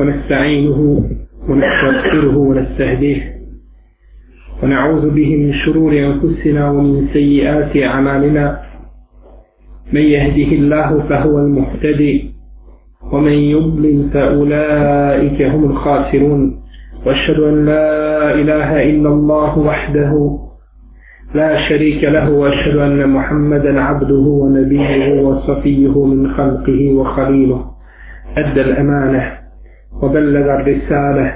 ونستعينه ونستغفره ونستهديه ونعوذ به من شرور أنفسنا ومن سيئات أعمالنا. من يهده الله فهو المهتدي ومن يضلل فأولئك هم الخاسرون. وأشهد أن لا إله إلا الله وحده لا شريك له وأشهد أن محمدا عبده ونبيه وصفيه من خلقه وخليله. أدى الأمانة. وبلغ الرسالة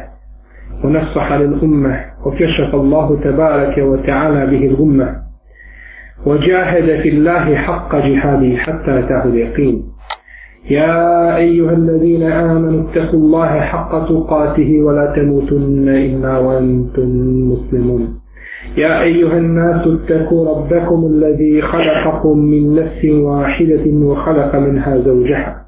ونصح للأمة وكشف الله تبارك وتعالى به الأمة وجاهد في الله حق جهاده حتى أتاه اليقين. يا أيها الذين آمنوا اتقوا الله حق تقاته ولا تموتن إلا وأنتم مسلمون. يا أيها الناس اتقوا ربكم الذي خلقكم من نفس واحدة وخلق منها زوجها.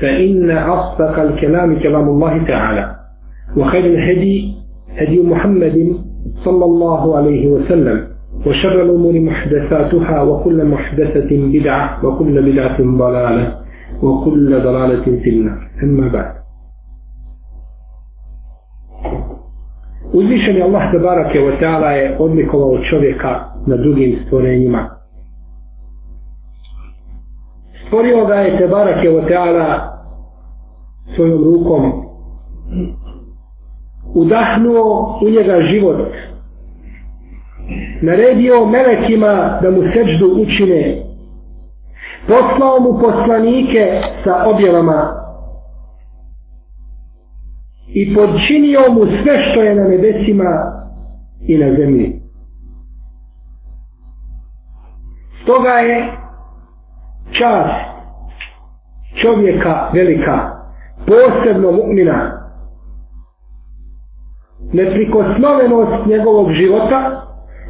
فإن أصدق الكلام كلام الله تعالى. وخير الهدي هدي محمد صلى الله عليه وسلم وشر الأمور محدثاتها وكل محدثة بدعة وكل بدعة ضلالة وكل ضلالة في النار. أما بعد. Uzvišeni Allah tabarake wa ta'ala je odlikovao čovjeka na drugim stvorenjima. Stvorio ga je Tebarak je Oteala svojom rukom. Udahnuo u njega život. Naredio melekima da mu seđdu učine. Poslao mu poslanike sa objavama i podčinio mu sve što je na nebesima i na zemlji. Stoga je čast čovjeka velika, posebno mu'mina, neprikosnovenost njegovog života,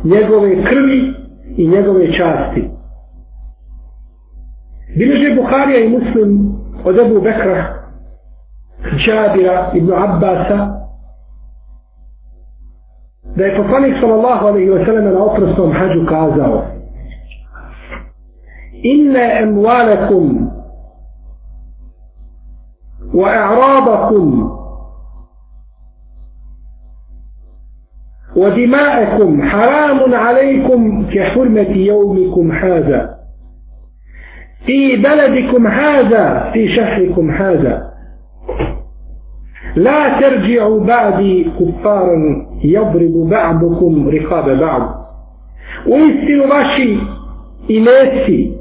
njegove krvi i njegove časti. Bileže Buharija i Muslim od Ebu Bekra Džabira ibn Abbasa da je poslanik sallallahu alaihi wa sallam na oprosnom hađu kazao emualekum wa i'radakum ودماءكم حرام عليكم كحرمة يومكم هذا. في بلدكم هذا في شهركم هذا. لا ترجعوا بعدي كفارا يضرب بعضكم رقاب بعض. uistinu vaši imeci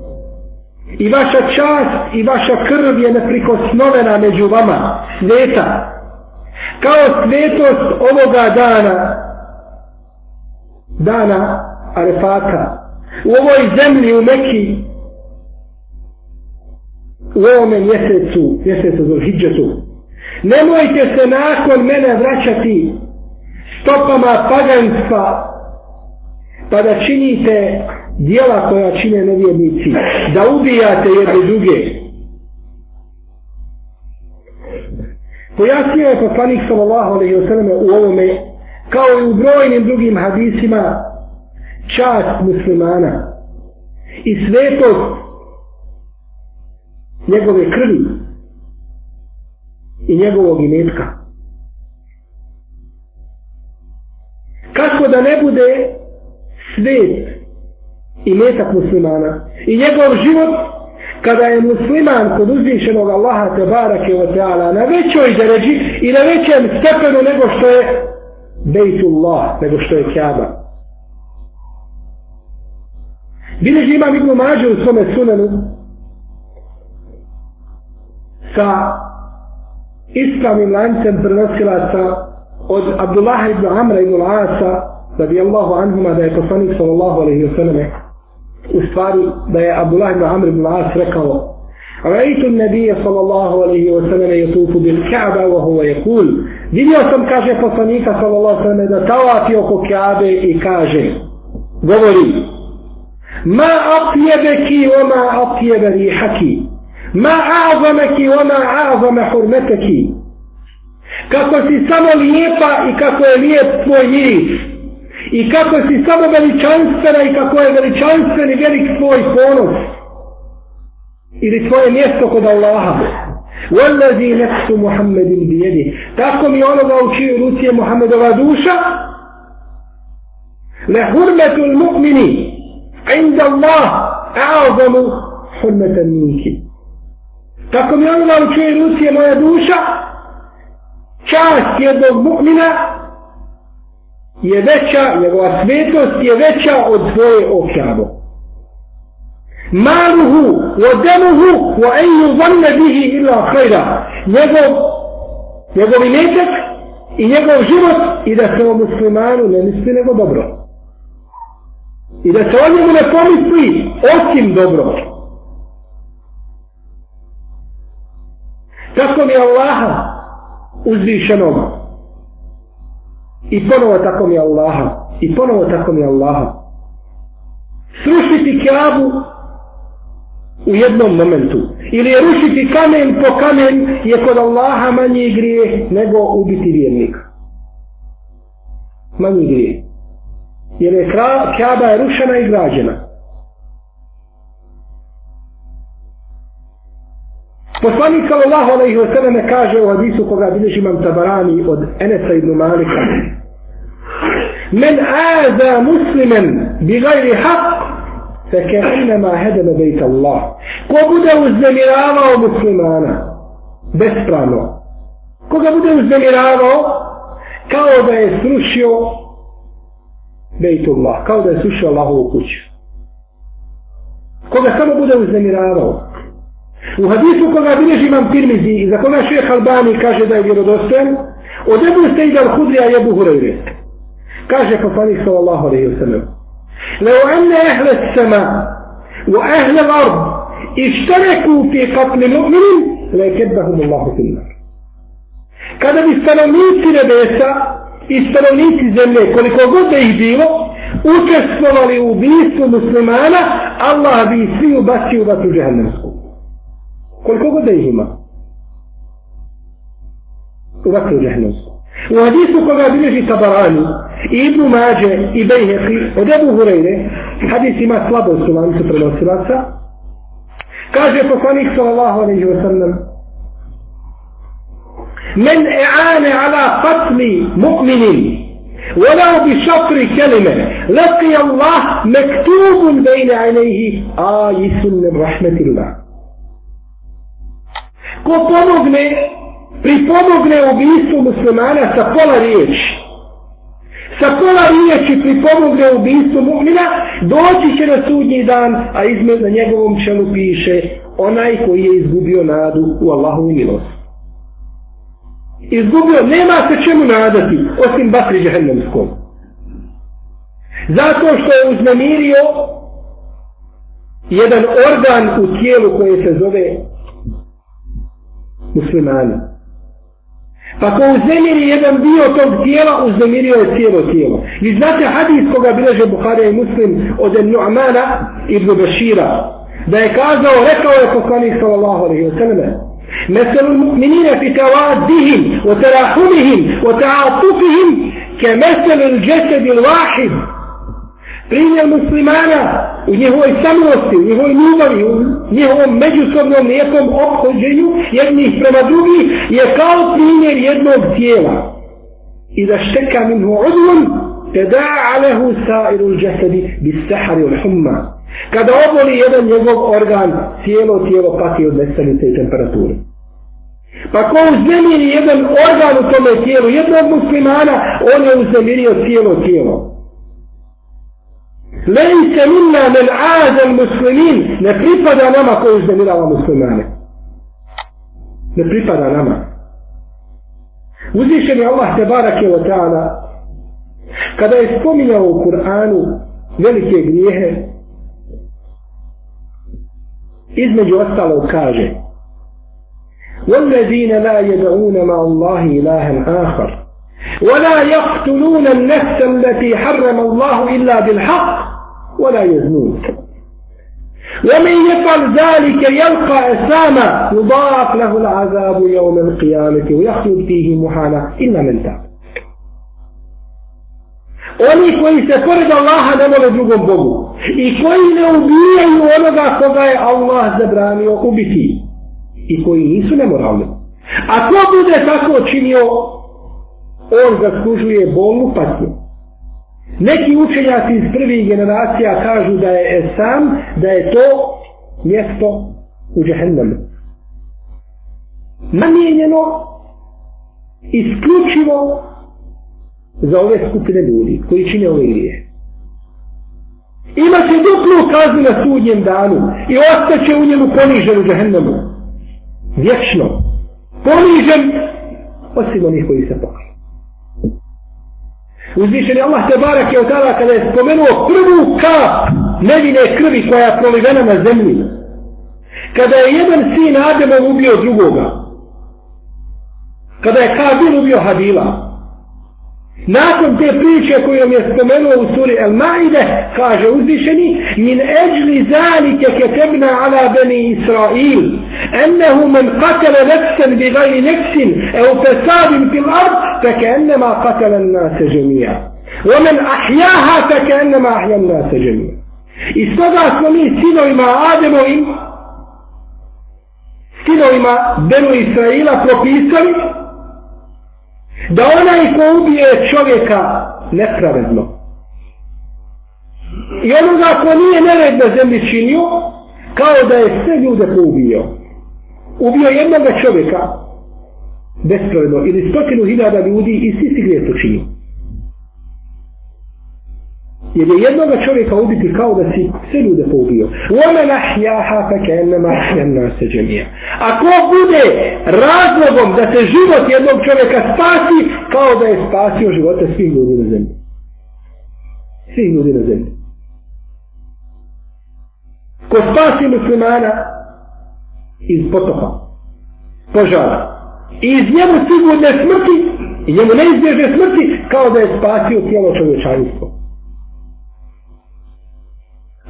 i vaša čast i vaša krv je neprikosnovena među vama sveta kao svetost ovoga dana dana Arefata u ovoj zemlji u Mekiji, u ovome mjesecu mjesecu Zulhidžetu. Nemojte se nakon mene vraćati stopama paganstva pa da činite dijela koja čine nevjernici. Da ubijate jedne druge. Pojasnio je poslanik sallallahu alaihi wa sallam u ovome kao i u brojnim drugim hadisima čast muslimana i svetost njegove krvi i njegovog imetka. Kako da ne bude svet imetak muslimana i njegov život kada je musliman kod uzvišenog Allaha te barake o teala na većoj deređi i na većem stepenu nego što je Bejtullah, nego što je Kaaba. Bileži imam Ibnu Mađu u svome sunanu sa ispravnim lancem prenosilaca od Abdullah ibn Amra ibn Asa radijallahu anhuma da je poslanik sallallahu alaihi wa sallam u stvari da je Abdullah ibn Amr ibn As rekao رأيت النبي صلى الله عليه وسلم يطوف بالكعبة وهو يقول vidio sam kaže poslanika sallallahu alejhi ve sellem da tawafi oko Kabe i kaže govori ma atyabaki wa ma atyab rihaki ma a'zamaki wa ma a'zama hurmataki kako si samo lijepa i kako je lijep tvoj miris i kako si samo veličanstvena i kako je veličanstveni velik tvoj ponos ili tvoje mjesto kod Allaha Wallazi nefsu Muhammedin bijedi. Tako mi onoga u čiju ruci je Muhammedova duša. Le hurmetu mu'mini inda Allah a'azamu hurmetan minki. Tako mi onoga u čiju ruci je moja duša. Čast jednog mu'mina je veća, njegova svetost je veća od svoje okjabo. maluhu wa demuhu, wa en yuzanne bihi illa khayra. Njegov njegov imetak i njegov život i da se o muslimanu ne misli nego dobro. I da se o njemu ne pomisli osim dobro. Tako mi Allaha uzvišenoga i ponovo tako mi Allaha i ponovo tako mi Allaha srušiti kjabu u jednom momentu. Ili je rušiti kamen po kamen je kod Allaha manji grije nego ubiti vjernika. Manji grije. Jer je kjaba je rušena i građena. Poslanik sallallahu alejhi ve selleme kaže u hadisu koga bilježi imam Tabarani od Enesa ibn Malika Men aza muslimen bi gajri haq فكأنما هدم بيت الله ko bude uznemiravao muslimana bespravno koga bude uznemiravao kao da je srušio Bejtullah, kao da je srušio Allahovu kuću koga samo bude uznemiravao u hadisu koga bilježi imam Tirmizi i za koga šeha Albani kaže da je vjerodostojan od Ebu Sejda al-Hudrija i Ebu Hureyre kaže poslanik sallallahu alaihi wa sallam لو أن أهل السماء وأهل الأرض اشتركوا في قتل مؤمن ليكبهم الله في النار kada bi stanovnici nebesa i stanovnici zemlje, koliko god da ih bilo, učestvovali u ubijstvu muslimana, Allah bi svi ubacio u vatru džehennemsku. Koliko god da ih ima. U vatru džehennemsku. U hadisu koga bilježi Tabarani, i Ibnu Mađe i Bejheqi od Ebu Hureyre, hadis ima slabost u lancu prenosilaca, kaže poslanik sallallahu alaihi wa sallam, من اعان على قتل مؤمن ولو بشطر كلمة لقي الله مكتوب بين عينيه آيس من رحمة الله ko pomogne pripomogne ubijstvu muslimana sa pola riječi sa pola riječi pripomogne ubistvu mu'mina, doći će na sudnji dan, a izmed na njegovom čelu piše onaj koji je izgubio nadu u Allahovu milost. Izgubio, nema se čemu nadati, osim batri džehennemskom. Zato što je uznemirio jedan organ u tijelu koje se zove muslimani. Pa ko uznemiri jedan dio tog tijela, uznemirio je cijelo tijelo. Vi znate hadis koga bileže Buhari i Muslim od Nu'mana ibn Bashira, da je kazao, rekao je poslanik sallallahu alaihi wa sallam, مثل المؤمنين في توادهم وتراحمهم وتعاطفهم كمثل الجسد الواحد primjer muslimana u njihovoj samlosti, u njihovoj ljubavi, u njihovom međusobnom nekom obhođenju jednih prema drugih je kao primjer jednog tijela. I da šteka minhu udlun, te da alehu sa'iru džesedi bis sahari ul humma. Kada oboli jedan njegov organ, cijelo tijelo pati od nesanice i temperature. Pa ko uznemiri jedan organ u tome tijelu, jednog muslimana, on je uznemirio cijelo tijelo. Lejse minna men aza muslimin ne pripada nama koji uznemirava muslimane. Ne pripada nama. Uzvišen je Allah te barake wa ta'ala kada je spominjao u Kur'anu velike grijehe između ostalo kaže والذين لا يدعون مع الله إلها آخر ولا يقتلون النفس التي حرم الله إلا بالحق ولا يزنون ومن يفعل ذلك يلقى أساما يضاعف له العذاب يوم القيامة ويخلد فيه محالا إلا من تاب Oni koji se pored Allaha ne mole drugom Bogu i koji ne ubijaju onoga koga je Allah zabranio ubiti i koji nisu nemoralni. A ko bude tako činio, on zaslužuje bolnu patnju. Neki učenjaci iz prvih generacija kažu da je sam, da je to mjesto u džehennemu. Namijenjeno isključivo za ove skupine ljudi koji čine ove grije. Ima se duplu kaznu na sudnjem danu i ostaće u njemu ponižen u džehennemu. Vječno. Ponižen osim onih koji se pokaju. Uzvišen je Allah te barak je od tada kada je spomenuo prvu kap nevine krvi koja je prolivena na zemlji. Kada je jedan sin Ademov ubio drugoga. Kada je Kabil ubio Habila. Nakon te priče koju nam je spomenuo u suri El Maide, kaže uzvišeni, min eđli zalike ketebna ala beni Israil, ennehu men katele nefsen bi gajri nefsin, e u fesadin fil ard, feke ennema katele nase žemija. ومن أحياها فكأنما أحيا الناس جميعا. Istoga smo mi sinovima Ademovim, sinovima Benu Israila propisali da onaj ko ubije čovjeka nepravedno. I onoga ko nije nered na zemlji činio kao da je sve ljude poubio. Ubio jednog čovjeka bespravedno ili stotinu hiljada ljudi i svi si gdje to činio jer je jednog čovjeka ubiti kao da si sve ljude poubio. وَمَنْ أَحْيَاهَا فَكَأَنَّمَا أَحْيَا النَّاسَ جَمِيعًا Ako bude razlogom da se život jednog čovjeka spasi, kao da je spasio živote svih ljudi na zemlji. Svih ljudi na zemlji. Ko spasi muslimana iz potopa, požara, i iz njemu sigurne smrti, i njemu neizbježne smrti, kao da je spasio cijelo čovječanstvo.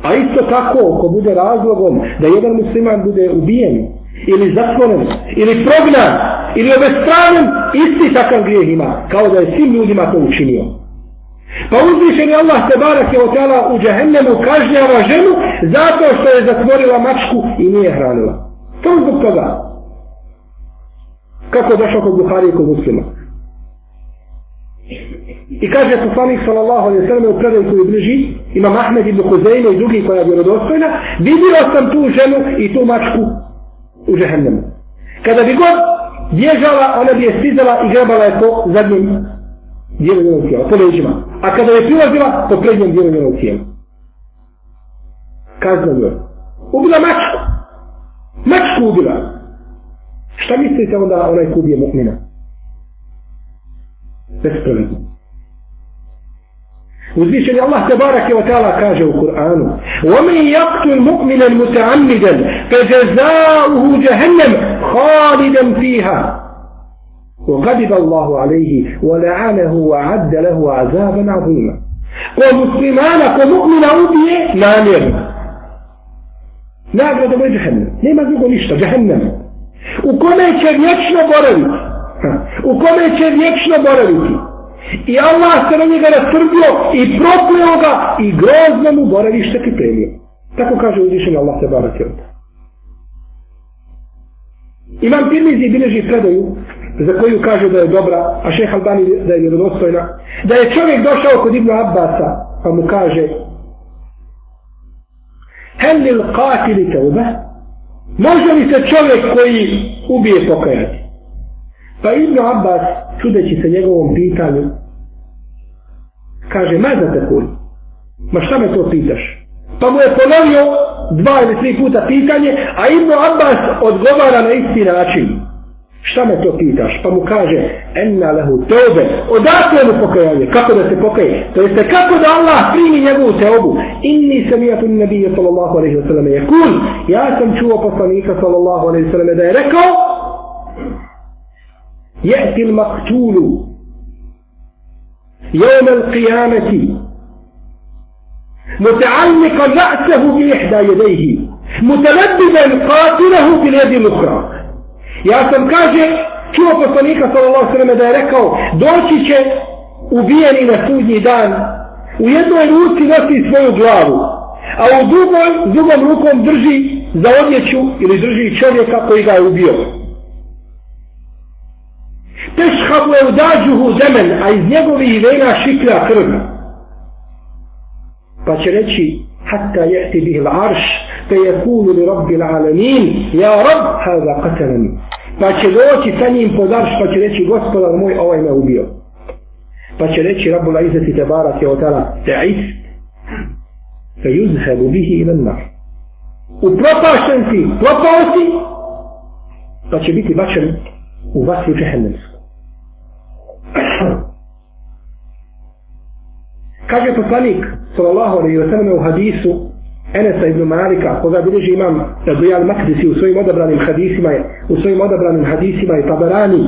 A isto tako, ko bude razlogom da jedan musliman bude ubijen, ili zatvoren, ili prognan, ili obestranjen, isti takav grijeh ima, kao da je svim ljudima to učinio. Pa uzvišen je Allah te barak je otala u džahennemu kažnjava ženu zato što je zatvorila mačku i nije hranila. To zbog toga. Kako je došao kod Buhari i kod muslima. I kaže poslanik sallallahu alejhi ve sellem u predaju koji bliži, ima Ahmed ibn Huzeyme i drugi koja je vjerodostojna, vidio sam tu ženu i tu mačku u džehennemu. Kada bi god bježala, ona bi je stizala i grabala je po zadnjem dijelu njenog tijela, po leđima. A kada je prilazila, po prednjem dijelu njenog tijela. Kazna joj. Ubila mačku. Mačku ubila. Šta mislite onda onaj kubije mu'mina? Bespravedno. Uzvišeni Allah te barake wa ta'ala kaže u وَمِنْ يقتل مؤمنا متعمدا فَجَزَاؤُهُ جَهَنَّمْ خَالِدًا فِيهَا. وغضب الله عليه ولعنه وعد له عذابا عظيما. ومسلمان كمؤمن أوبية نامر نعم هذا جهنم. ليه ما تقول إيش جهنم؟ وكما يتشنو بارلوك وكما يتشنو بارلوكي I Allah se na njega rastrbio i prokleo ga i grozno mu boravište pripremio. Tako kaže uzvišen Allah se barak je Imam Tirmizi i bileži predaju za koju kaže da je dobra, a šeha Albani da je vjerodostojna, da je čovjek došao kod Ibnu Abbasa pa mu kaže Hel li l'qatili teuba? Može li se čovjek koji ubije pokajati? Pa Ibn Abbas, čudeći se njegovom pitanju, kaže, ma za te? Ma šta me to pitaš? Pa mu je ponovio dva ili tri puta pitanje, a Ibn Abbas odgovara na isti način. Šta me to pitaš? Pa mu kaže, enna lehu teobe, odakle mu pokajanje, kako da se pokaje? To jeste, kako da Allah primi njegovu teobu? Inni sam ja tu nabije, sallallahu alaihi wa sallam, je kul, ja sam čuo poslanika, sallallahu alaihi wa sallam, da je rekao, jeti il maktulu, jevme il qiyameti, متعلقا رأسه بإحدى يديه متلبدا قاتله باليد الأخرى Ja sam kaže, čuo poslanika sallallahu sallam da je rekao, doći će ubijeni na sudnji dan, u jednoj ruci nosi svoju glavu, a u drugoj, drugom rukom drži za odjeću ili drži čovjeka koji ga je ubio. تشخب اوداجوه زمن a iz njegovih vena šikla krv pa حتى يأتي به العرش فيقول لرب العالمين يا رب هذا قتلني. فتشدوتي ثاني بودرش فتشدوتي غسطل الموي أو أين أبيو فتشدوتي رب العزة تبارك وتعالى تعيس. فيذهب به إلى النار. وبرطا شنتي بطاوتي فتشدوتي بشن وبس جهنم. kaže poslanik sallallahu alaihi wa sallam u hadisu Enesa ibn Malika, koga bilježi imam Dujal Makdisi u svojim odabranim hadisima, u svojim odabranim hadisima i tabarani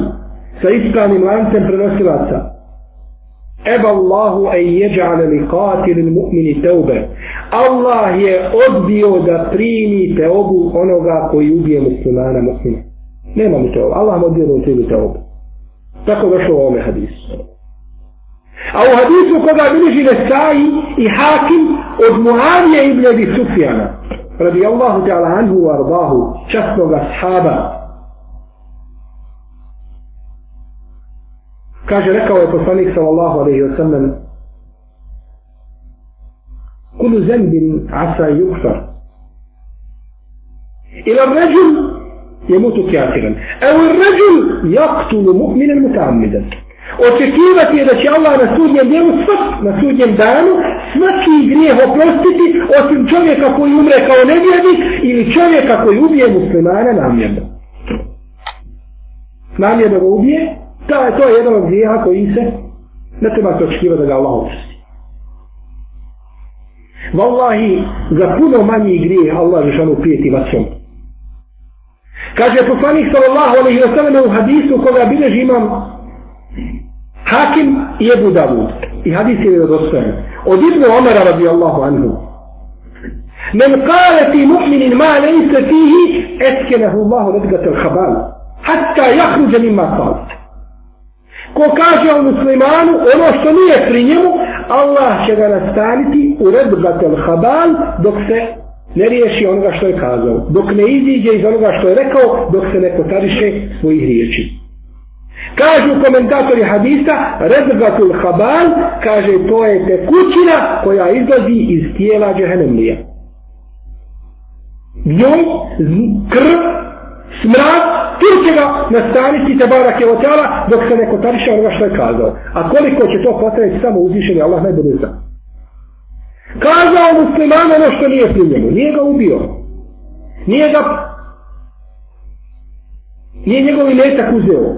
sa ispravnim lancem prenosilaca. Eba Allahu en jeđa'ale li katilin mu'mini teube. Allah je odbio da primi teobu onoga koji ubije muslimana mu'mina. Nema mi teobu. Allah mu odbio da primi teobu. Tako došlo u ovome hadisu. A u hadisu koga bilježi Nesai i Hakim od Muavije ibn Abi Sufjana, radi Allahu ta'ala anhu wa ardahu, častnog ashaba, kaže, rekao je poslanik sallallahu alaihi wa sallam, kulu zembin asa yukfar, ila ređul je كافرا kjafiran, الرجل يقتل مؤمنا متعمدا očekivati je da će Allah na sudnjem djelu svak, na sudnjem danu svaki grijeh oprostiti osim čovjeka koji umre kao nevjernik ili čovjeka koji ubije muslimana namjerno. Namjerno ga ubije, ta, je, to je jedan od grijeha koji se ne treba se očekivati da ga Allah oprosti. Wallahi, za puno manji grijeh Allah je šanu prijeti vatrom. Kaže poslanik sallallahu alaihi wa sallam u hadisu koga bilježi imam Hakim i Ebu Davud. I hadis je vjerodostojan. Od Ibnu Omara radijallahu anhu. Men kale ti mu'minin ma lejse fihi etkenehu Allahu redgatel habal. Hatta jahruđe nima kal. Ko kaže o muslimanu ono što nije pri njemu, Allah će ga nastaviti u redgatel habal dok se ne riješi onoga što je kazao. Dok ne iziđe iz onoga što je rekao, dok se ne potariše svojih riječi. Kažu komentatori hadisa, rezgatul habal, kaže to je tekućina koja izlazi iz tijela džehennemlija. Njoj, krv, smrad, tu će ga nastaniti te barak je dok se neko kotariše onoga što je kazao. A koliko će to potrajati samo uzvišenje Allah najbolje zna. Kazao musliman ono što nije primljeno. nije ga ubio. Nije ga nije njegov imetak uzeo.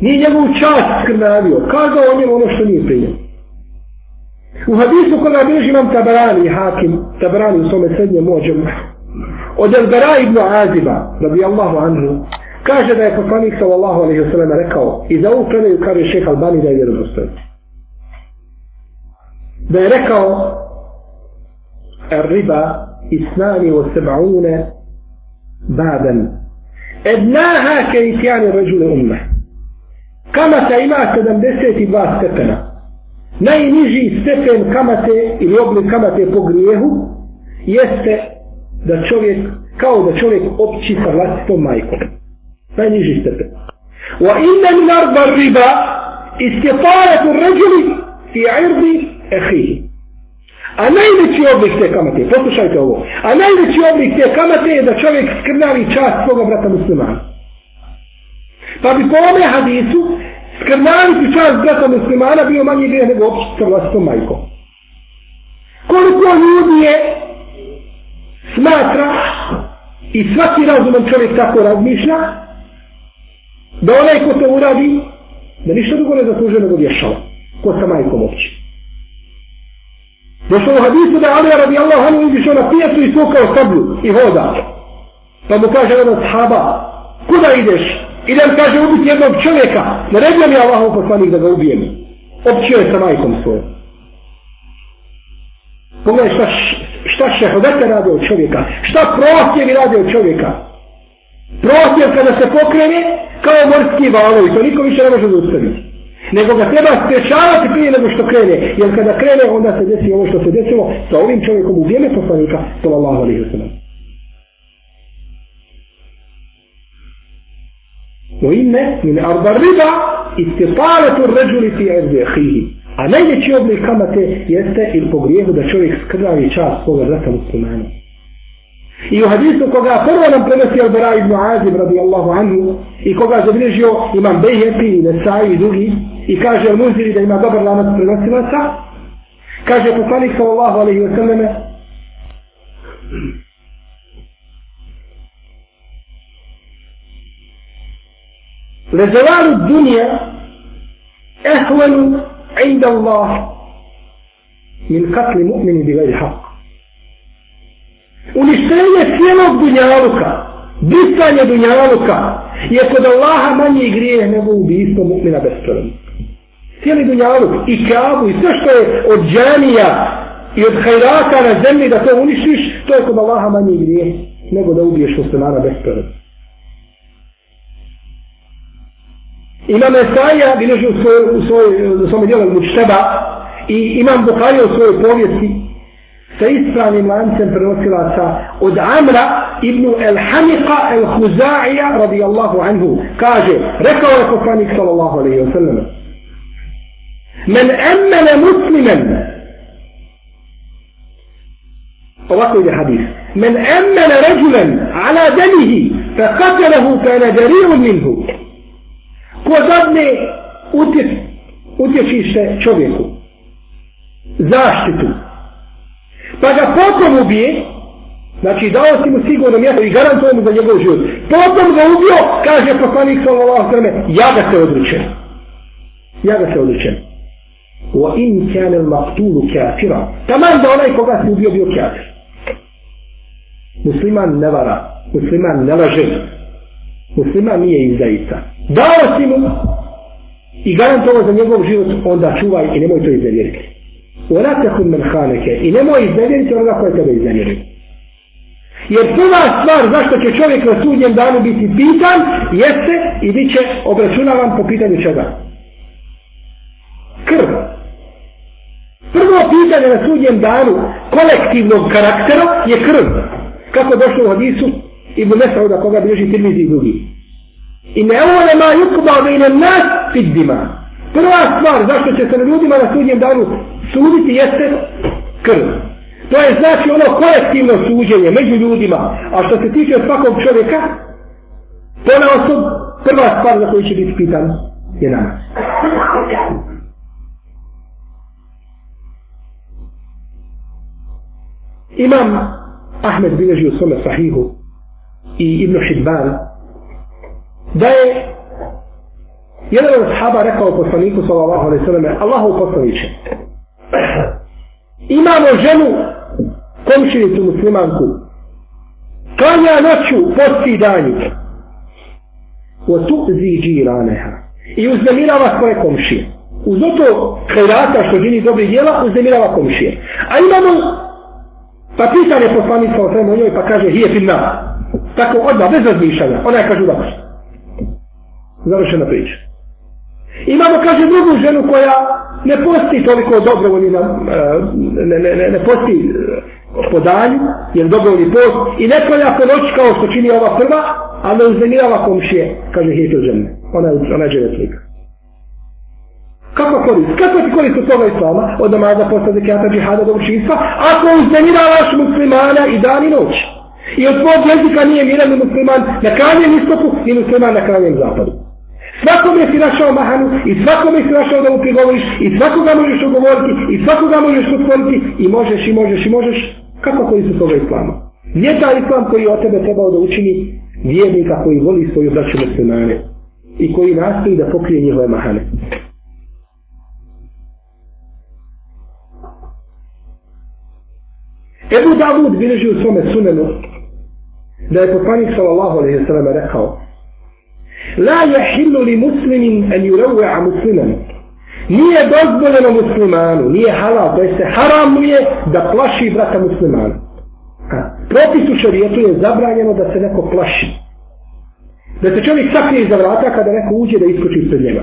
Nije njegovu čast skrnavio. Kazao o njemu ono što nije primljeno. U hadisu koga bilježi imam Tabarani i Hakim, Tabarani u svome srednje mođem, od Elbera ibn Aziba, rabi Allahu anhu, kaže da je poslanik sallallahu alaihi wa sallam rekao, i za ovu predaju kaže šeha Albani da je vjerozostojen. Da je rekao, riba isnani o seba'une baden, ednaha ke itjani ređule umme kamata ima 72 stepena. Najniži stepen kamate ili oblik kamate po grijehu jeste da čovjek, kao da čovjek opći sa vlastitom majkom. Najniži stepen. Wa inna min arba riba istjeparatu ređuli fi irdi ehihi. A najveći oblik te kamate, poslušajte ovo, a najveći oblik te kamate je da čovjek skrnavi čast svoga brata muslimana. Pa bi po ome hadisu skrnaviti čast brata muslimana bio manje grijeh nego općiti sa vlastitom majkom. Koliko ljudi je smatra i svaki razuman čovjek tako razmišlja da onaj ko to uradi, da ništa drugo ne zaslužuje nego vješala. Ko sa majkom opće. Došlo u hadisu da Ali radi Allah anu izišao na pijacu i sukao sablju i hoda. Pa mu kaže jedan sahaba, kuda ideš? Idem kaže ubiti jednog čovjeka. Naredio mi Allahov poslanik da ga ubijem. Općio je sa majkom svojom. Pogledaj šta, šta šehodete rade od čovjeka. Šta prohtjevi rade od čovjeka. Prohtjev kada se pokrene kao morski valovi. To niko više ne može zaustaviti Nego ga treba sprečavati prije nego što krene. Jer kada krene onda se desi ovo što se desilo sa ovim čovjekom u vrijeme poslanika. Sallallahu alaihi wa sallam. وإن من أرض الربا استطالة الرجل في عرض أخيه A najveći oblik kamate jeste ili po grijehu da čovjek skrnavi čast svoga zrata muslimana. I u hadisu koga prvo nam prenosi Al-Bara ibn Azim radijallahu anhu i koga zabilježio imam Bejhepi i Nesai i drugi i kaže al muziri da ima dobar lanac prenosilaca kaže poslanik sallallahu alaihi wa sallam لزوال الدنيا أهون عند الله من قتل مؤمن بغير حق uništenje cijelog dunjaluka brisanje dunjaluka je kod Allaha manje grije nego ubijstvo mu'mina bez prvom cijeli dunjaluk i kabu i sve što je od džanija i od hajrata na zemlji da to uništiš to je kod Allaha manje grije nego da ubiješ muslimana bez prvom Imam Esaija bilježi u svoj, u svoj, u svoj djelu Mučteba i Imam Bukhari u svojoj povijesti sa ispravnim lancem prenosilaca od Amra ibn El-Haniqa El-Huzaija radijallahu anhu. Kaže, rekao je poslanik sallallahu alaihi wa sallam men emmene muslimen ovako ide hadis men emmene ređulen ala demihi fa qatelehu kana jari'un minhu ko dadne utjec, utječište čovjeku zaštitu pa ga potom ubije znači dao si mu sigurno mjesto i garantujem mu za njegov život. Potom ga ubio kaže poslanik sallallahu sallam ja ga se odručem ja ga se odručem wa in kana al-maqtulu kafira taman da onaj koga si ubio bio kafir musliman ne vara musliman ne laže musliman nije izdajica dao si mu i garantovo za njegov život onda čuvaj i nemoj to iznevjeriti ولا تكن من haneke i nemoj iznevjeriti onoga koje tebe iznevjeriti. Jer prva stvar zašto će čovjek na sudnjem danu biti pitan jeste i bit će obračunavan po pitanju čega. Prvo na sudnjem danu kolektivnog karaktera je krv. Kako došlo u hadisu Ibn Mesauda koga bilježi tirmizi i drugi. I ne ovo nema yukuba bejne nas fiddima. Prva stvar zašto će se na ljudima na sudnjem danu suditi jeste krv. To je znači ono kolektivno suđenje među ljudima. A što se tiče svakog čovjeka, to na osob, prva stvar za koju će biti pitan je namaz. Imam Ahmed bilježi u svome sahihu i Ibn Hidban da je jedan od sahaba rekao poslaniku sallallahu alaihi sallam Allahu poslaniče imamo ženu komšinicu muslimanku klanja noću posti danju o tu ziđi raneha i uznemirava svoje komšije. Uz to krajrata što žini dobri djela uznemirava komšije. A imamo pa pitan je poslanik sa osrem o njoj pa kaže hije finna tako odmah bez razmišljanja ona je kažu dobro završena priča Imamo, kaže, drugu ženu koja ne posti toliko dobrovoljni na, e, ne, ne, ne, ne posti e, po danju, jer dobrovoljni post, i ne kolja po noć kao što čini ova prva, a ne uznemirava komšije, kaže, hijetel žene. Ona ona je dževetnika. Kako korist? Kako ti korist od toga islama? Od namaza, posta, zekijata, džihada, dobročinstva? Ako uznemiravaš muslimana i dan i noć. I od tvojeg jezika nije miran ni musliman na krajnjem istoku, ni musliman na krajnjem zapadu. Svakome si našao mahanu i svakome si našao da mu prigovoriš i svakoga možeš ugovoriti i svakoga možeš otvoriti i možeš i možeš i možeš. Kako koji su toga islama? Gdje je taj islam koji od tebe trebao da učini vjernika koji voli svoju braću muslimane. i koji nastoji da pokrije njihove mahane. Ebu Davud bilježi u svome sunenu da je poslanik sallallahu alaihi sallam rekao La jahillu li muslimin an yurawwa musliman Nije dozvoljeno muslimanu, nije halal, to jeste haram haram je da plaši brata muslimana. Propis u šarijetu je zabranjeno da se neko plaši. Da se čovjek sakrije iza vrata kada neko uđe da iskoči ispred njega.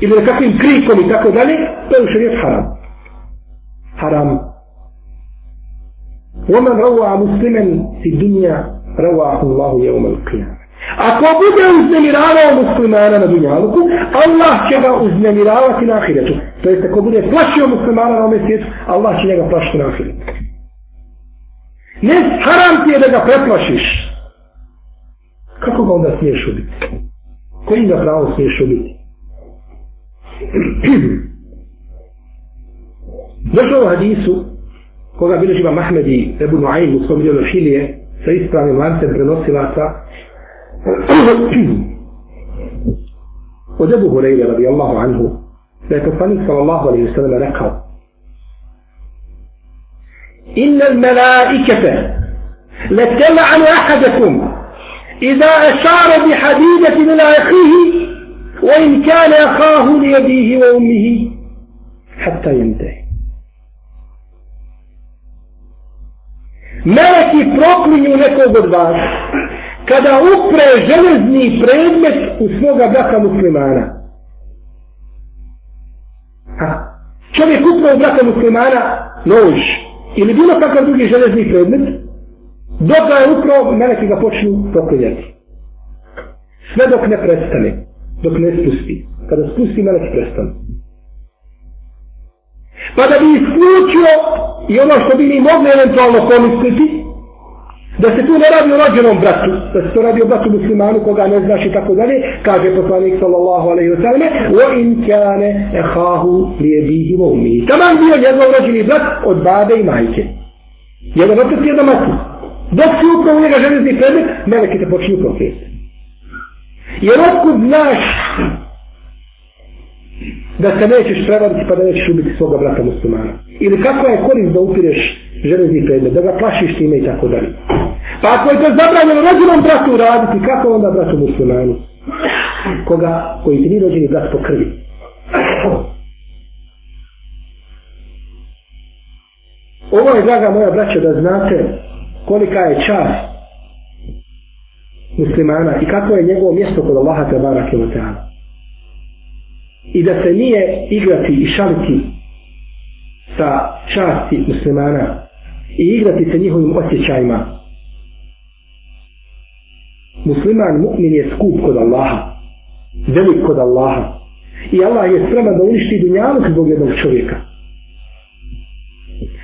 Ili da kakvim krikom i tako dalje, to je u šarijetu haram. Haram. ومن روى مسلما في الدنيا رواه الله يوم القيامة Ako bude uznemiravao muslimana na dunjaluku, Allah će ga uznemiravati na ahiretu. To jest, ako bude plašio muslimana na ovom svijetu, Allah će njega plašiti na ahiretu. Ne, haram ti je da ga preplašiš. Kako ga onda smiješ ubiti? Koji ga pravo smiješ ubiti? Došlo u hadisu, koga bilježi vam Ahmed i Ebu Nuaym u svom dijelu Hilije, sa ispravnim lancem prenosilaca, od Ebu Hureyre radijallahu anhu da je poslanik sallallahu alaihi sallam rekao إن الملائكة لتلعن أحدكم إذا أشار بحديدة إلى أخيه وإن كان أخاه ليديه وأمه حتى ينتهي Meleki proklinju nekog od vas kada upre železni predmet u svoga braka muslimana. Ha. Čovjek upre u braka muslimana nož ili bilo kakav drugi železni predmet, dok ga je upro, meleki ga počnu proklinjati. Sve dok ne prestane, dok ne spusti. Kada spusti, meleki prestane. Pa da bi isključio i ono što bi mi mogli eventualno pomisliti, da se tu ne radi o rođenom bratu, da se to radi o bratu muslimanu koga ne znaš i tako dalje, kaže poslanik sallallahu alaihi wa sallam, o in kane ehahu lijebihi wa umi. Taman bio njegov rođeni brat od babe i majke. Jedan otac jedna mati. Dok si upravo u njega železni predmet, meleki te počinju profesiti. Jer otkud znaš da se nećeš prevariti pa da nećeš ubiti svoga brata muslimana. Ili kako je korist da upireš železni predmet, da ga plašiš time i tako dalje. Pa ako je to zabranjeno rođenom bratu raditi, kako onda bratu muslimanu? Koga, koji ti nije rođeni brat po krvi. Ovo je, draga moja braća, da znate kolika je čast muslimana i kako je njegovo mjesto kod Allaha te barake wa ta'ala. I da se nije igrati i šaliti sa časti muslimana i igrati se njihovim osjećajima. Musliman, mu'min je skup kod Allaha, velik kod Allaha. I Allah je spreman da uništi dunjaluk zbog jednog čovjeka.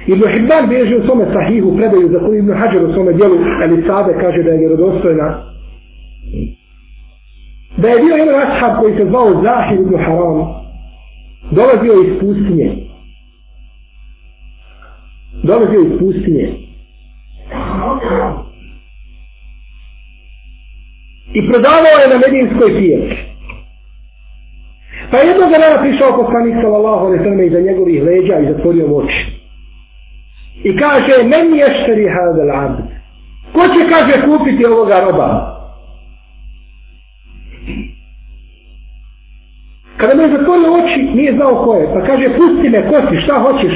Ibn Hibban bježi u svome sahihu predaju za koju Ibn Hajar u svome dijelu Ali kaže da je vjerodostojna. Da je bio jedan ashab koji se zvao Zahir ibn Haram. Dolazio iz pustinje dolazio iz pustinje. I prodavao je na medinskoj pijaci. Pa jednog dana prišao poslanik sallallahu alaihi sallam iza njegovih leđa i zatvorio oči. I kaže, meni ješteri hada hadal abd. Ko će, kaže, kupiti ovoga roba? Kada me zatvorio oči, nije znao ko je. Pa kaže, pusti me, ko si, šta hoćeš?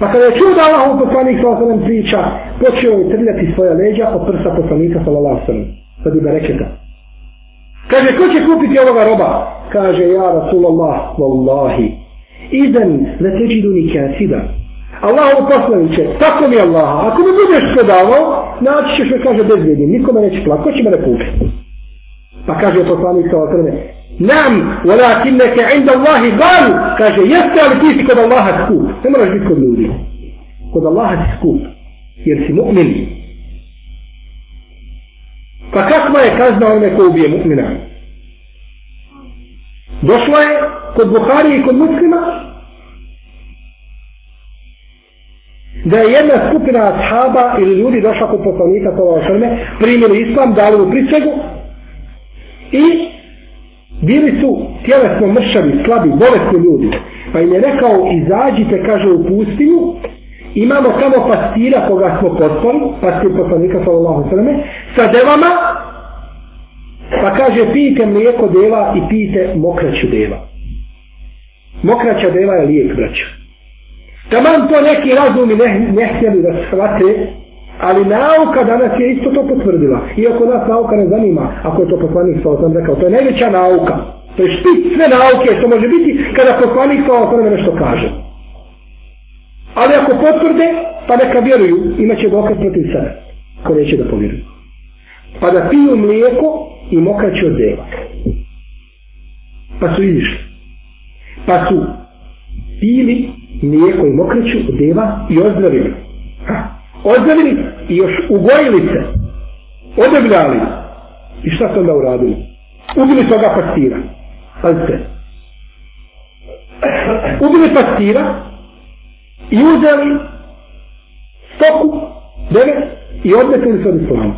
Pa kada je čuo da Allah u poslanik sa osanem priča, počeo je trljati svoja leđa od prsa poslanika sa lalasom. Sad je bereketa. Kaže, ko će kupiti ovoga roba? Kaže, ja Rasulallah, wallahi. idem ne teđi du ni kasida. Allah u poslaniće, tako mi Allah, ako mi budeš prodavao, naći ćeš me, kaže, bezvjednim, nikome neće plati, ko će mene kupiti? Pa kaže poslanik sa osanem, Nam, walakinnaka inda Allahi gal, kaže, jeste ali ti si kod Allaha skup. Ne moraš biti kod ljudi. Kod Allaha si skup. Jer si mu'min. Pa kakva je kazna onome ko ubije mu'mina? Došla je kod Buhari i kod muslima da je jedna skupina ashaba ili ljudi došla kod poslanika to primili islam, dali mu prisegu i bili su tjelesno mršavi, slabi, bolesni ljudi. Pa im je rekao, izađite, kaže, u pustinju, imamo tamo pastira koga smo poslali, pastir poslanika, sallallahu sallam, sa devama, pa kaže, pijte mlijeko deva i pijte mokraću deva. Mokraća deva je lijek, braća. Taman to neki razumi ne, ne htjeli da shvate, Ali nauka danas je isto to potvrdila. Iako nas nauka ne zanima, ako je to poslanik sa osam rekao, to je najveća nauka. To je špit sve nauke što može biti kada poslanik sa osam nešto kaže. Ali ako potvrde, pa neka vjeruju, imaće dokaz protiv sebe. Ko neće da povjeruju. Pa da piju mlijeko i mokraće od deva. Pa su izišli. Pa su pili mlijeko i mokraću od deva i ozdravili. Ha odzavili i još ugojili se, odebljali. I šta su onda uradili? Ubili toga pastira. Pazite. Ubili pastira i uzeli stoku, devet, i odmetili se od islama.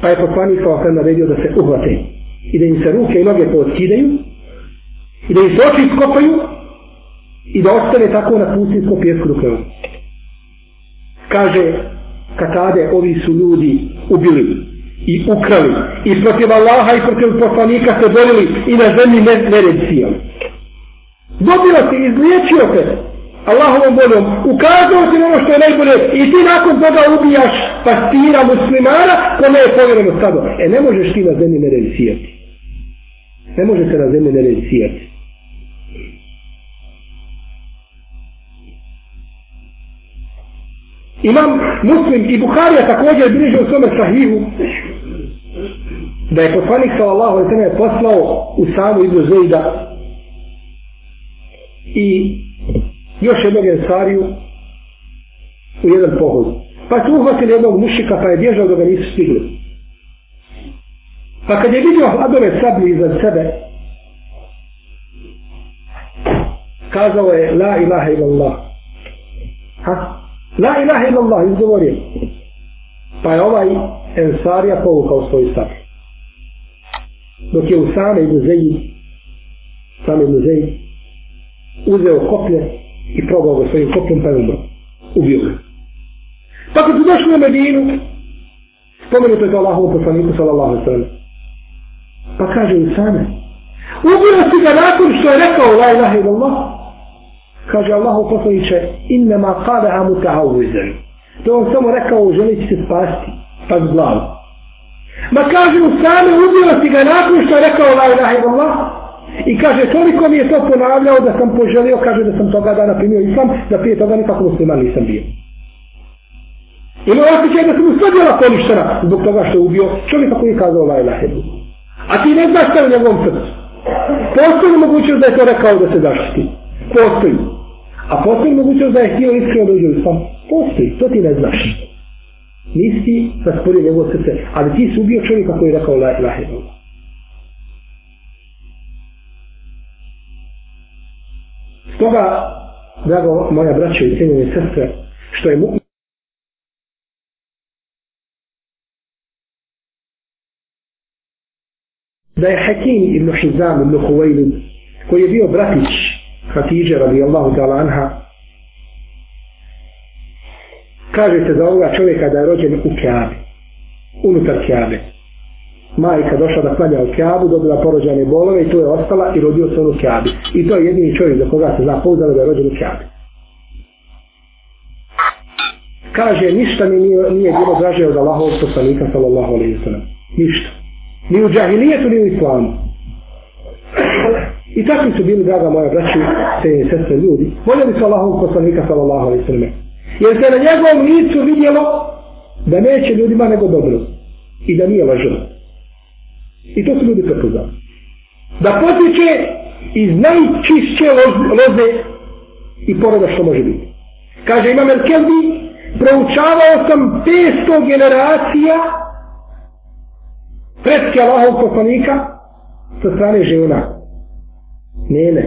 Pa je poslanik sa osam naredio da se uhvate i da im se ruke i noge pootkidaju i da im se oči iskopaju i da ostane tako na pustinsko pjesku dok ne kaže katade ovi su ljudi ubili i ukrali i protiv Allaha i protiv poslanika se borili i na zemlji ne, nered sijali. Dobilo se, izliječio se Allahovom boljom, ukazao se ono što je najbolje i ti nakon toga ubijaš pastira muslimana kome je povjereno stado. E ne možeš ti na zemlji nered sijati. Ne može se na zemlji nered sijati. Imam Muslim i Buharija također bliže u svome sahihu da je poslanik sallallahu alaihi sallam poslao u samu Ibnu Zejda i još jednog ensariju u jedan pohod. Pa su uhvatili jednog mušika pa je bježao da ga nisu stigli. Pa kad je vidio hladove sablje iza sebe, kazao je la ilaha illallah. Ha? La ilaha illallah, izgovorio. Pa je ovaj ensarija povukao svoj stav. Dok je Usame ibn Zeyd, Usame ibn Zeyd, uzeo koplje i probao ga svojim kopljem pa je umro. Ubio ga. Pa kad su došli na Medinu, spomenuto je to Allahovu poslaniku sallallahu sallam. Pa kaže Usame, ubio si ga nakon što je rekao la ilaha illallah, kaže Allahu poslaniče innama qala muta'awwizan to on samo rekao želeći se spasti pa s glavu. Ma kaže u same ubio si ga nakon što je rekao la ilaha illallah i kaže toliko mi je to ponavljao da sam poželio kaže da sam toga dana primio islam da prije toga nikako musliman nisam bio. Ima osjećaj da sam mu djela poništena zbog toga što je ubio čovjeka koji je kazao la ilaha illallah. A ti ne znaš što je u njegovom srcu. Postoji mogućnost da je to rekao da se zaštiti? Postoji A postoji mogućnost da je htio iskreno dođe u islam? Postoji, to ti ne znaš. Nisi ti rasporio njegovo srce, ali ti si ubio čovjeka koji je rekao la ilaha illallah. Stoga, drago moja braća i cijenjene sestre, što je mu... da je Hakim ibn Hizam ibn Huwailid, koji je bio bratić Hatidže radijallahu ta'ala anha kaže se za ovoga čovjeka da je rođen u Kjabi unutar Kjabe majka došla da klanja u Kjabu dobila porođane bolove i tu je ostala i rodio se on u Kjabi i to je jedini čovjek za koga se zna pouzdano da je rođen u Kjabi kaže ništa mi nije, nije bilo draže od Allahovog poslanika sallallahu alaihi sallam. Ništa. Ni u džahilijetu ni u islamu. I takvi su bili, draga moja braći, se i sestre ljudi. Voljeli su Allahom poslanika, sallallahu alaihi sallam. Jer se na njegovom licu vidjelo da neće ljudima nego dobro. I da nije lažno. I to su ljudi prepoznali. Da potiče iz najčišće loze i poroda što može biti. Kaže Imam El Kelbi, proučavao sam 500 generacija predske Allahov poslanika sa strane žena. Nene.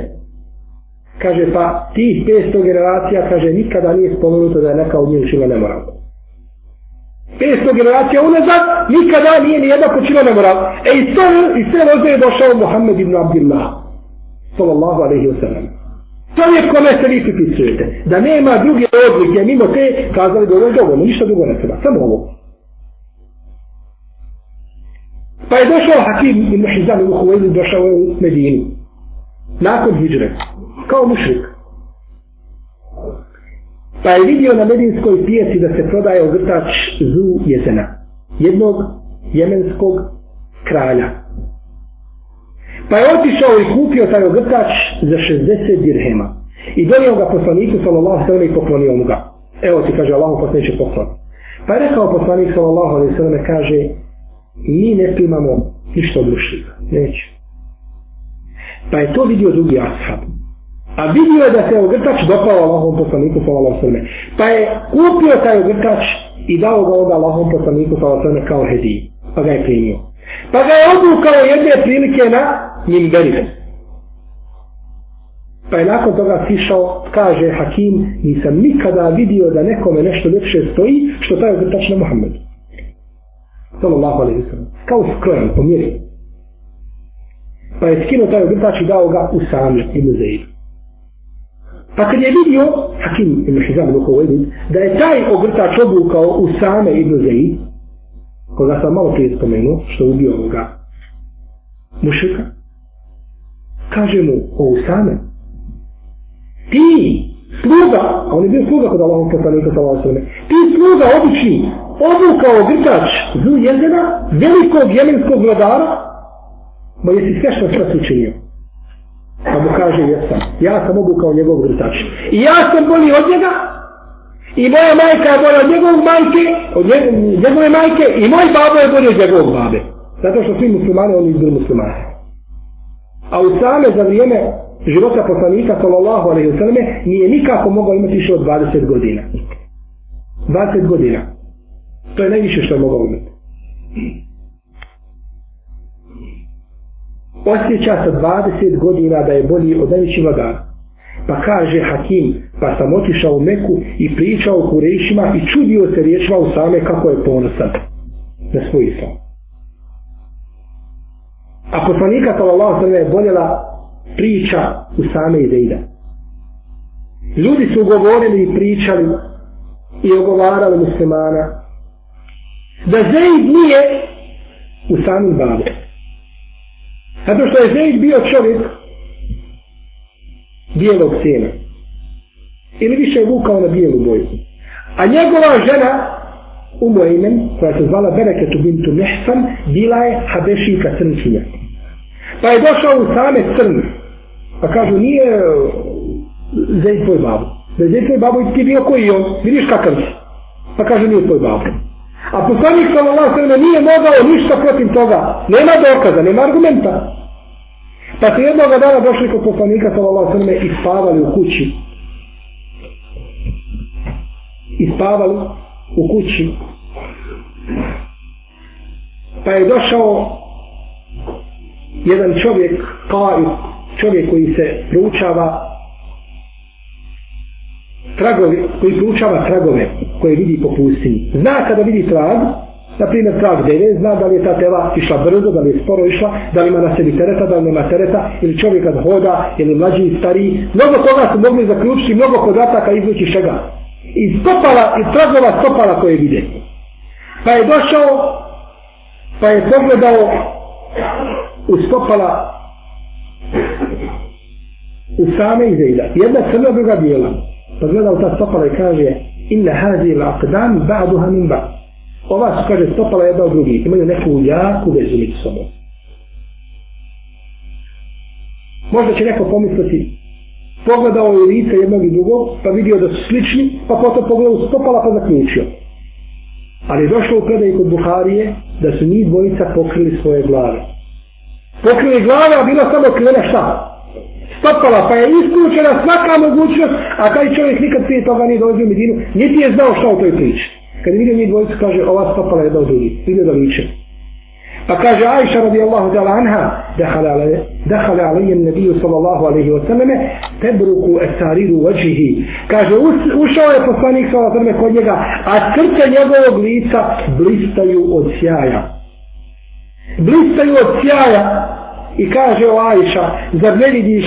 Kaže, pa ti 500 generacija, kaže, nikada nije spomenuto da je neka od njih učila nemoralno. 500 generacija unazad, nikada nije ni jedna počila nemoral. E i to, i sve roze je došao Muhammed ibn Abdillah, sallallahu alaihi wa sallam. To je kome se vi pripisujete. Da nema druge odlike, mimo te, kazali da ovo dovoljno, ništa drugo ne treba, samo ovo. Pa je došao Hakim ibn Hizam ibn Huvayli, došao je u Medinu. Nakon hijre, kao mušrik. Pa je vidio na medinskoj pijaci da se prodaje ogrtač zu jezena. Jednog jemenskog kralja. Pa je otišao i kupio taj ogrtač za 60 dirhema. I donio ga poslaniku sallallahu sallam i poklonio mu ga. Evo ti kaže Allah poslaniče poklon. Pa je rekao poslanik sallallahu sallam kaže mi ne primamo ništa od mušlika. Neće. Pa je to vidio drugi ashab. A vidio je da se ogrtač dopao Allahom poslaniku sallallahu sallam. Pa je kupio taj ogrtač i dao ga onda Allahom poslaniku sallallahu sallam kao hediju. Pa ga je primio. Pa ga je obukao jedne prilike na minberive. Pa je nakon toga sišao, kaže Hakim, nisam nikada vidio da nekome nešto ljepše stoji, što taj ogrtač na Muhammedu. Sallallahu alaihi sallam. Kao skrojan, pomjeri. Pa je skinuo taj ogrtač i dao ga u sami, ibn Zaidu. Pa kad je vidio, Hakim ibn Hizam dok ovo da je taj ogrtač obukao u same ibn Zaid, koga sam malo prije spomenuo, što je ubio ovoga mušika, kaže mu, o Usame, ti, sluga, a on je bio sluga kod Allahom poslanika sa Allahom sveme, ti sluga obični, obukao grtač zu Jezena, velikog jemenskog vladara, ma jesi sve što sve učinio. Pa mu kaže, jesam. Ja sam mogu kao njegov vrtač. I ja sam bolji od njega. I moja majka je bolja od njegovog majke, od njegove majke. I moj babo je bolji od njegovog babe. Zato što svi muslimani, oni izbili muslimani. A u same za vrijeme života poslanika, sallallahu alaihi wa sallam, nije nikako mogao imati više od 20 godina. 20 godina. To je najviše što je mogao imati osjeća sa 20 godina da je bolji od najvećih vladara. Pa kaže Hakim, pa sam otišao u Meku i pričao u i čudio se riječima u same kako je ponosan na svoj islam. A poslanika sallallahu sallam je boljela priča u same Izeida. Ljudi su govorili i pričali i ogovarali muslimana da Zeid nije u samim babu. Zato što je Zeid bio čovjek bijelog sjena. Ili više je vukao na bijelu boju. A njegova žena, Umu Eymen, koja se zvala Bereketu bintu Mehsan, bila je Habešika crnčinja. Pa je došao u same crn. Pa kažu, nije e, Zeid tvoj babo. Da je Zeid tvoj babo i ti bio koji on, vidiš kakav si. Pa kažu, nije tvoj babo. A poslanik sallallahu sallam nije mogao ništa protiv toga. Nema dokaza, nema argumenta. Pa su jednog dana došli kod poslanika sallallahu sallam i spavali u kući. I spavali u kući. Pa je došao jedan čovjek, kao čovjek koji se proučava tragovi, koji proučava tragove koje vidi po pustinji. Zna kada vidi trag, na primjer trag deve, zna da li je ta tela išla brzo, da li je sporo išla, da li ima na sebi tereta, da li nema tereta, ili čovjek kad hoda, ili mlađi i stariji. Mnogo toga su mogli zaključiti, mnogo podataka izvući čega. Iz stopala, iz tragova stopala koje vide. Pa je došao, pa je pogledao u stopala u same izejda. Jedna crna, druga bijela pa gledao ta stopala i kaže inna hazi il aqdam ba'duha min ba' ova su kaže stopala jedna od drugih. Imaju neku jaku vezu među sobom možda će neko pomisliti pogledao je lice jednog i drugog pa vidio da su slični pa potom pogledao stopala pa zaključio. Ali je došlo u predaj kod Buharije da su njih dvojica pokrili svoje glave. Pokrili glave a bila samo krivena šta? Stopala, pa je isključena svaka mogućnost, a taj čovjek nikad prije toga nije dolazio u Medinu, niti je znao šta u toj priči. Kad vidio njih dvojicu, kaže, ova stopala je jedna od drugi. vidio da liče. Pa kaže Aisha radijallahu ta'ala anha, dehale alaihi nabiju sallallahu alaihi wa sallame, tebruku esariru vađihi. Kaže, ušao je poslanik sallallahu alaihi kod njega, a crte njegovog lica blistaju od sjaja. Blistaju od sjaja. I kaže o Aisha, zar ne vidiš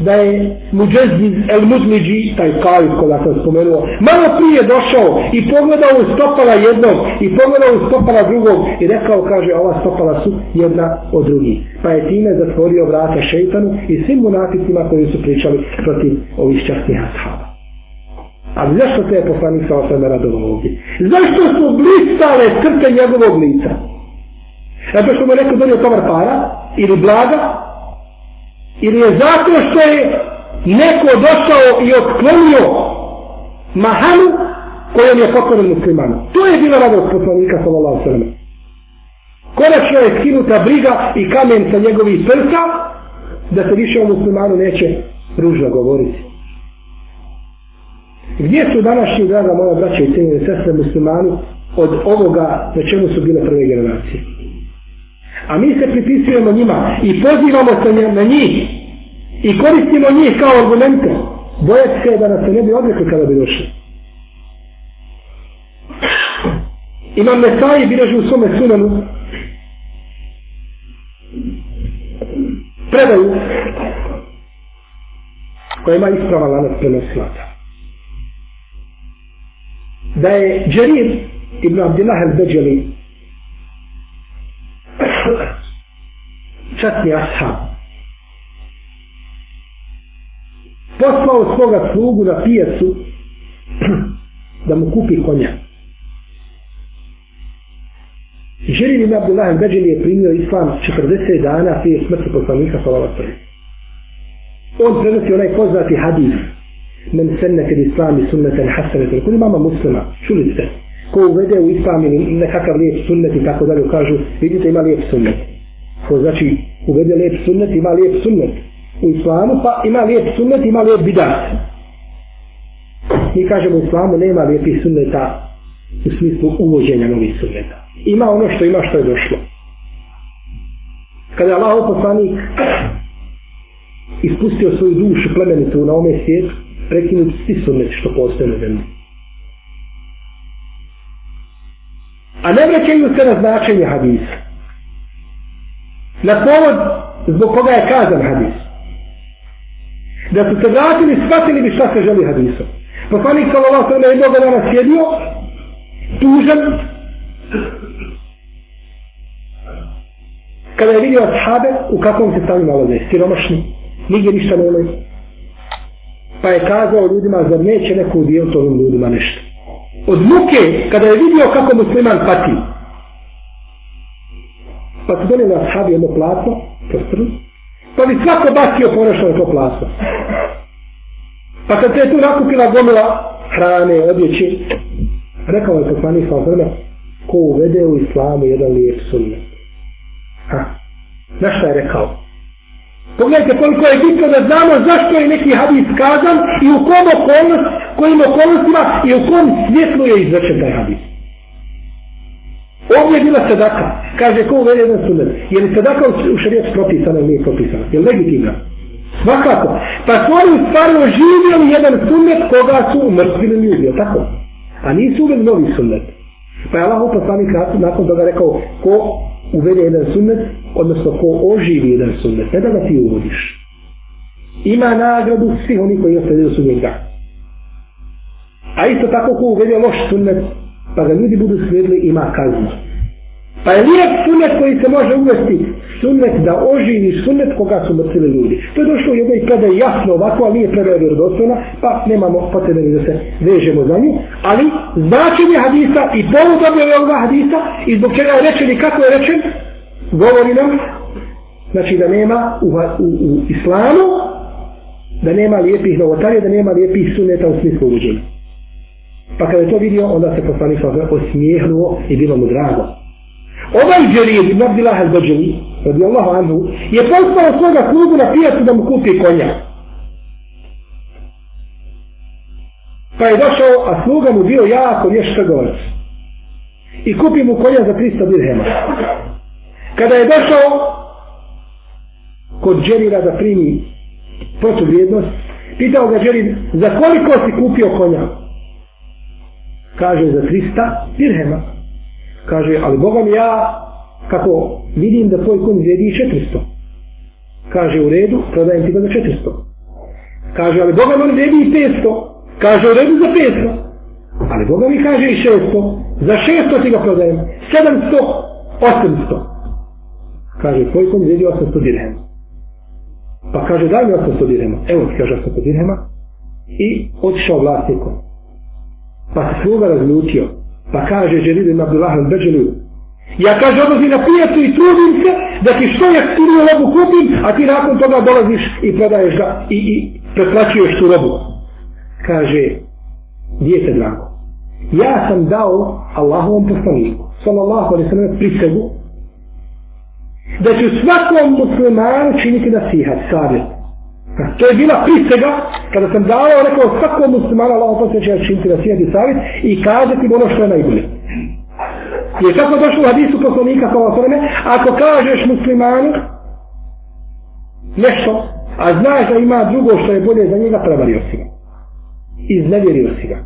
da je Muđezid el Muzmiđi, taj kalis koga sam spomenuo, malo prije došao i pogledao u stopala jednog i pogledao u stopala drugog i rekao, kaže, ova stopala su jedna od drugih. Pa je time zatvorio vrata šeitanu i svim munaficima koji su pričali protiv ovih častnih ashaba. A zašto se je poslanik sa osam radovao ovdje? Zašto su blistale crte njegovog lica? Zato što mu neko donio tovar para ili blaga ili je zato što je neko došao i otklonio mahanu kojom je pokoren muslimana. To je bila radost poslanika sallallahu sallam. Konačno je skinuta briga i kamen sa njegovih prsa da se više o muslimanu neće ružno govoriti. Gdje su današnji, draga moja braća i sestre muslimani od ovoga na čemu su bile prve generacije? A mi se pripisujemo njima i pozivamo se na njih i koristimo njih kao argumente. Bojati se da nas se ne bi odrekli kada bi došli. Imam Nesaji bileži u svome sunanu predaju koja ima isprava lanac prenoslata. Da je Džerir ibn Abdillah al-Beđeli časni ashab. Poslao svoga slugu na pijacu da mu kupi konja. Želim ibn Abdullah al-Beđeli je primio islam 40 dana prije smrti poslanika sallallahu On prenosi onaj poznati hadis men senne kad islami sunneten hasaneten kod imama muslima čuli ste ko uvede u islam ili nekakav lijep sunnet i tako dalje kažu vidite ima lijep sunnet ko znači uvede lijep sunnet, ima lijep sunnet u islamu, pa ima lijep sunnet, ima lijep bidat. Mi kažemo u islamu nema lijepih sunneta u smislu uvođenja novih sunneta. Ima ono što ima što je došlo. Kada je Allah poslanik ispustio svoju dušu plemenitu na ome svijetu, prekinuti svi sunneti što postoje na zemlji. A ne vraćaju se na značenje hadisa na povod zbog koga je kazan hadis. Da su se vratili, shvatili bi šta se želi hadisom. Poslanik sallallahu sallam je jednog dana sjedio, tužan, kada je vidio ashabe, u kakvom se stanju nalaze, siromašni, nigdje ništa ne imaju. Pa je kazao ljudima, zar neće neko udijeliti ovim ljudima nešto. Od muke, kada je vidio kako musliman pati, Pa su donijeli ashabi jedno platno, prstrn, pa bi svako bacio ponešto na to platno. Pa kad se je tu nakupila gomila hrane, odjeće, rekao je poslanik sa vrme, ko uvede u islamu jedan lijep sunnet. Ha, na šta je rekao? Pogledajte koliko je bitno da znamo zašto je neki hadis kazan i u kom okolnost, kojim okolnostima i u kom svjetlu je izvršen taj hadis. Ovdje je bila sadaka. Kaže, ko uvede jedan sunnet? Je li sadaka u šarijetu propisana ili nije propisana? Je li legitimna? Svakako. Pa su oni stvari oživjeli jedan sunnet koga su umrtvili ljudi, je tako? A nisu uveli novi sunnet. Pa je Allah poslanik nakon toga rekao, ko uvede jedan sunnet, odnosno ko oživi jedan sunnet, ne da ga ti uvodiš. Ima nagradu svih oni koji ostavljaju sunnet. A isto tako ko uvede loš sunnet, pa da ljudi budu slijedili, ima kaznu. Pa je lijep sunnet koji se može uvesti, sunnet da oživi sunnet koga su mrtvili ljudi. To je došlo u jednoj predaji jasno ovako, ali nije predaja vjerodostojna, pa nemamo potrebe da se vežemo za nju. Ali značenje hadisa i povod objave ovoga hadisa i zbog čega je rečen i kako je rečen, govori nam, znači da nema u, u, u islamu, da nema lijepih novotarija, da nema lijepih sunneta u smislu uđenja. Pa kada je to vidio, onda se poslanik sa osmijehnuo i bilo mu drago. Ovaj Džerir, ibn Abdillah al-Bajali, radijallahu anhu, je poslao svoga klubu na pijacu da mu kupi konja. Pa je došao, a sluga mu bio jako vješ trgovac. I kupi mu konja za 300 dirhema. Kada je došao kod Džerira da primi protuvrijednost, pitao ga Džerir, za koliko si kupio konja? Kaže, za 300 dirhema. Kaže, ali Bogom ja, kako vidim da tvoj konj vrijedi 400. Kaže, u redu, prodajem ti ga za 400. Kaže, ali Bogom on vrijedi 500. Kaže, u redu za 500. Ali Boga mi kaže i 600. Za 600 ti ga prodajem. 700, 800. Kaže, tvoj konj vrijedi 800 dirhema. Pa kaže, daj mi 800 dirhema. Evo ti kaže 800 dirhema. I otišao vlasnikom. Pa se sluga razlutio. Pa kaže, Dželid ibn Abdullah al-Beđeliju, Ja kaže, odlazi na pijacu i trudim se da ti što jeftiniju robu kupim, a ti nakon toga dolaziš i prodaješ ga i, i pretlačuješ tu robu. Kaže, djete drago, ja sam dao Allahovom poslaniku, sallallahu alaihi sallam, prisegu, da ću svakom muslimanu činiti nasihat, savjet. Pa to je bila prisega, kada sam dao, rekao svakom muslimanu Allahom poslaniku će činiti na i savjet i kazati ono što je najbolje. Je kako došlo u hadisu poslanika kao osvrame, ako kažeš muslimanu nešto, a znaš da ima drugo što je bolje za njega, prevario si ga. Iznevjerio si ga.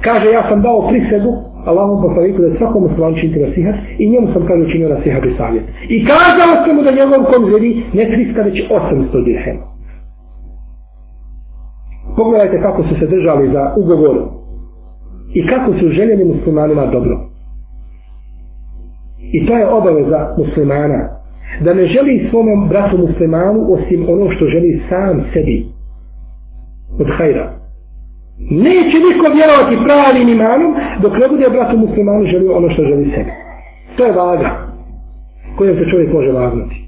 Kaže, ja sam dao prisegu Allahom poslaniku da svakom muslimanu činiti nasihat i njemu sam kaže učinio nasihat i savjet. I kazao sam mu da njegov kom želi ne 300 već 800 dirhema. Pogledajte kako su se držali za ugovor i kako su željeli muslimanima dobro. I to je obaveza muslimana. Da ne želi svome bratu muslimanu osim ono što želi sam sebi. Od hajra. Neće niko vjerovati pravim imanom dok ne bude bratu muslimanu želio ono što želi sebi. To je vaga kojom se čovjek može vagnuti.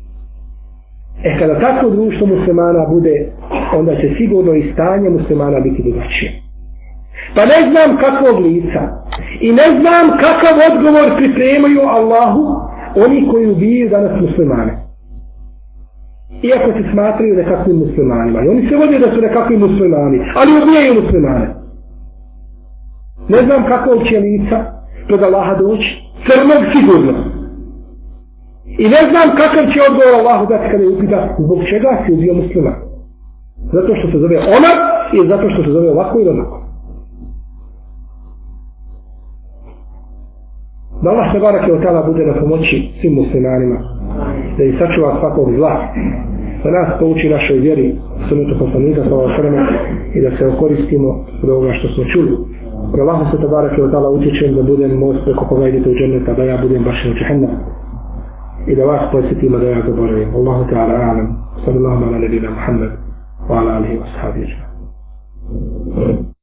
E kada tako društvo muslimana bude, onda će sigurno i stanje muslimana biti drugačije. Pa ne znam kakvog lica i ne znam kakav odgovor pripremaju Allahu oni koji ubijaju danas muslimane. Iako se smatraju nekakvim muslimanima. I oni se vode da su nekakvi muslimani, ali ubijaju muslimane. Ne znam kakvog će lica pred Allaha doći. Crnog sigurno. I ne znam kakav će odgovor Allahu dati kada je upita zbog čega si ubio muslima. Zato što se zove Omar i zato što se zove ovako ili onako. Da Allah se barak je od tada bude na pomoći svim muslimanima. Da ih sačuva svakog zla. Da nas pouči našoj vjeri sunetu poslanika sa ovog i da se okoristimo od ovoga što smo čuli. Da Allah se tabarak je od tada utječem da budem most preko koga idete u džennet, da ja budem baš u džehennem. I da vas posjetimo da ja zaboravim. Allahu ta'ala alam. Sallallahu ala nebina Muhammed. Wa ala alihi wa sahabi.